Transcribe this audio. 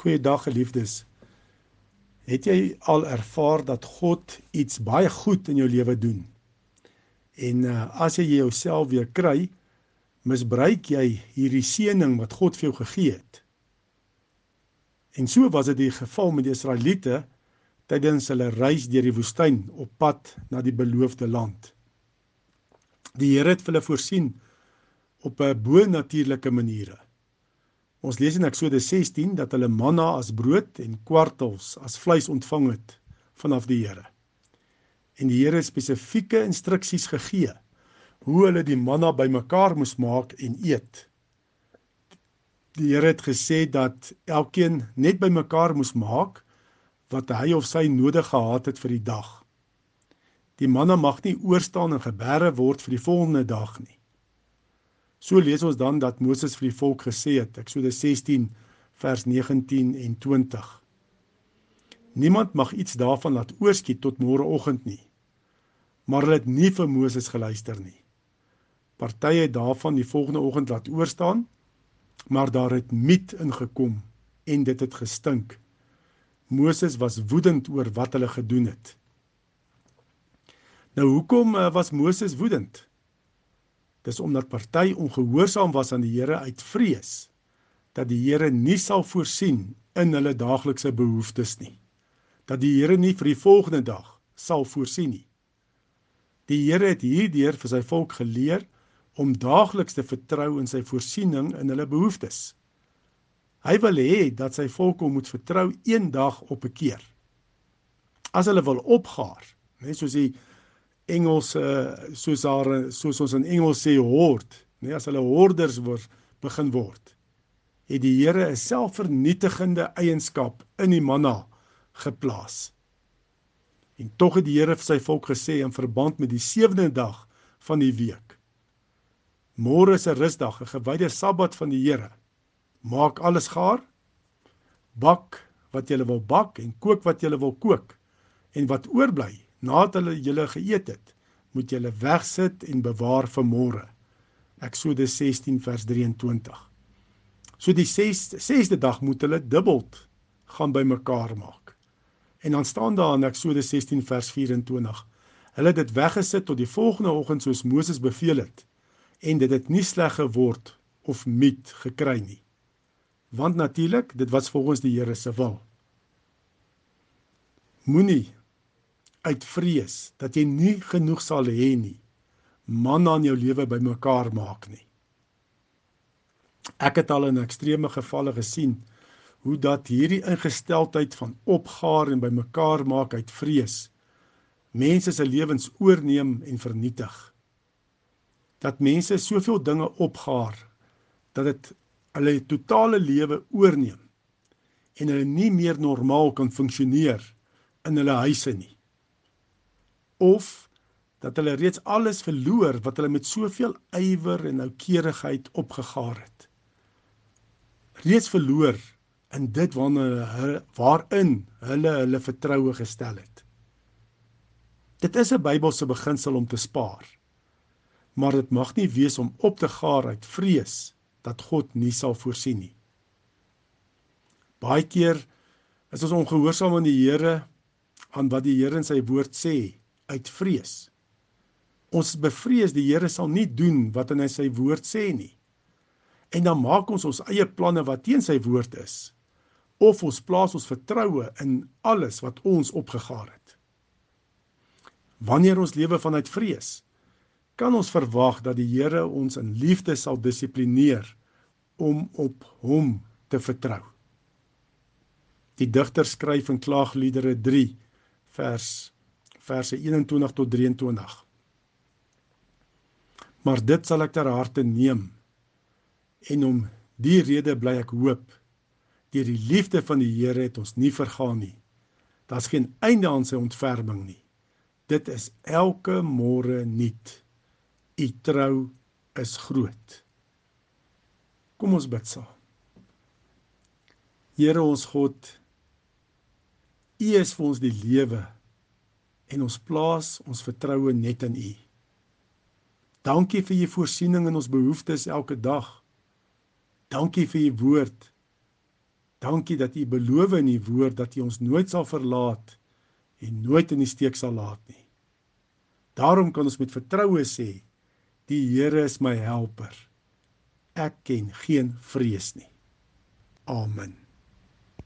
Goeiedag geliefdes. Het jy al ervaar dat God iets baie goed in jou lewe doen? En uh, as jy jouself weer kry, misbruik jy hierdie seëning wat God vir jou gegee het. En so was dit die geval met die Israeliete tydens hulle reis deur die woestyn op pad na die beloofde land. Die Here het hulle voorsien op 'n bo-natuurlike maniere. Ons lees in Eksodus 16 dat hulle manna as brood en kwartels as vleis ontvang het vanaf die Here. En die Here het spesifieke instruksies gegee hoe hulle die manna bymekaar moes maak en eet. Die Here het gesê dat elkeen net bymekaar moes maak wat hy of sy nodig gehad het vir die dag. Die manna mag nie oorstaan en geberre word vir die volgende dag nie. So lees ons dan dat Moses vir die volk gesê het, Eksodus 16 vers 19 en 20. Niemand mag iets daarvan laat oorskiet tot môreoggend nie. Maar hulle het nie vir Moses geluister nie. Partye het daarvan die volgende oggend laat oorstaan, maar daar het miet ingekom en dit het gestink. Moses was woedend oor wat hulle gedoen het. Nou hoekom eh, was Moses woedend? Dis omdat party ongehoorsaam was aan die Here uit vrees dat die Here nie sal voorsien in hulle daaglikse behoeftes nie. Dat die Here nie vir die volgende dag sal voorsien nie. Die Here het hierdeur vir sy volk geleer om daagliks te vertrou in sy voorsiening in hulle behoeftes. Hy wil hê dat sy volk hom moet vertrou een dag op 'n keer. As hulle wil opgaar, net soos hy Engels uh, soos haar soos ons in Engels sê hord, nee as hulle horders word begin word. Het die Here 'n selfvernietigende eienskap in die manna geplaas. En tog het die Here vir sy volk gesê in verband met die sewende dag van die week. Môre is 'n rusdag, 'n gewyde Sabbat van die Here. Maak alles gaar. Bak wat jy wil bak en kook wat jy wil kook. En wat oorbly, nadat hulle julle geëet het, moet julle wegsit en bewaar vir môre. Eksodus 16 vers 23. So die 6ste 6de dag moet hulle dubbeld gaan bymekaar maak. En dan staan daar in Eksodus 16 vers 24. Hulle het dit weggesit tot die volgende oggend soos Moses beveel het en dit het nie sleg geword of miet gekry nie. Want natuurlik, dit was volgens die Here se wil. Moenie uit vrees dat jy nie genoeg sal hê nie, man aan jou lewe bymekaar maak nie. Ek het al in ekstreme gevalle gesien hoe dat hierdie ingesteldheid van opgaar en bymekaar maak uit vrees mense se lewens oorneem en vernietig. Dat mense soveel dinge opgaar dat dit hulle totale lewe oorneem en hulle nie meer normaal kan funksioneer in hulle huise nie of dat hulle reeds alles verloor wat hulle met soveel ywer en noukeurigheid opgegaar het. Reeds verloor in dit waarna hulle waarin hulle hulle vertroue gestel het. Dit is 'n Bybelse beginsel om te spaar. Maar dit mag nie wees om op te gaar uit vrees dat God nie sal voorsien nie. Baie keer is ons ongehoorsaam aan die Here aan wat die Here in sy woord sê uit vrees. Ons bevrees die Here sal nie doen wat in sy woord sê nie. En dan maak ons ons eie planne wat teen sy woord is of ons plaas ons vertroue in alles wat ons opgegaar het. Wanneer ons lewe vanuit vrees, kan ons verwag dat die Here ons in liefde sal dissiplineer om op hom te vertrou. Die digter skryf in Klaagliedere 3 vers verse 21 tot 23. Maar dit sal ek ter harte neem en om die rede bly ek hoop deur die liefde van die Here het ons nie vergaan nie. Daar's geen einde aan sy ontferming nie. Dit is elke môre nuut. U trou is groot. Kom ons bid saam. Here ons God, U is vir ons die lewe en ons plaas ons vertroue net in U. Dankie vir U voorsiening in ons behoeftes elke dag. Dankie vir U woord. Dankie dat U beloof in U woord dat U ons nooit sal verlaat en nooit in die steek sal laat nie. Daarom kan ons met vertroue sê, die Here is my helper. Ek ken geen vrees nie. Amen.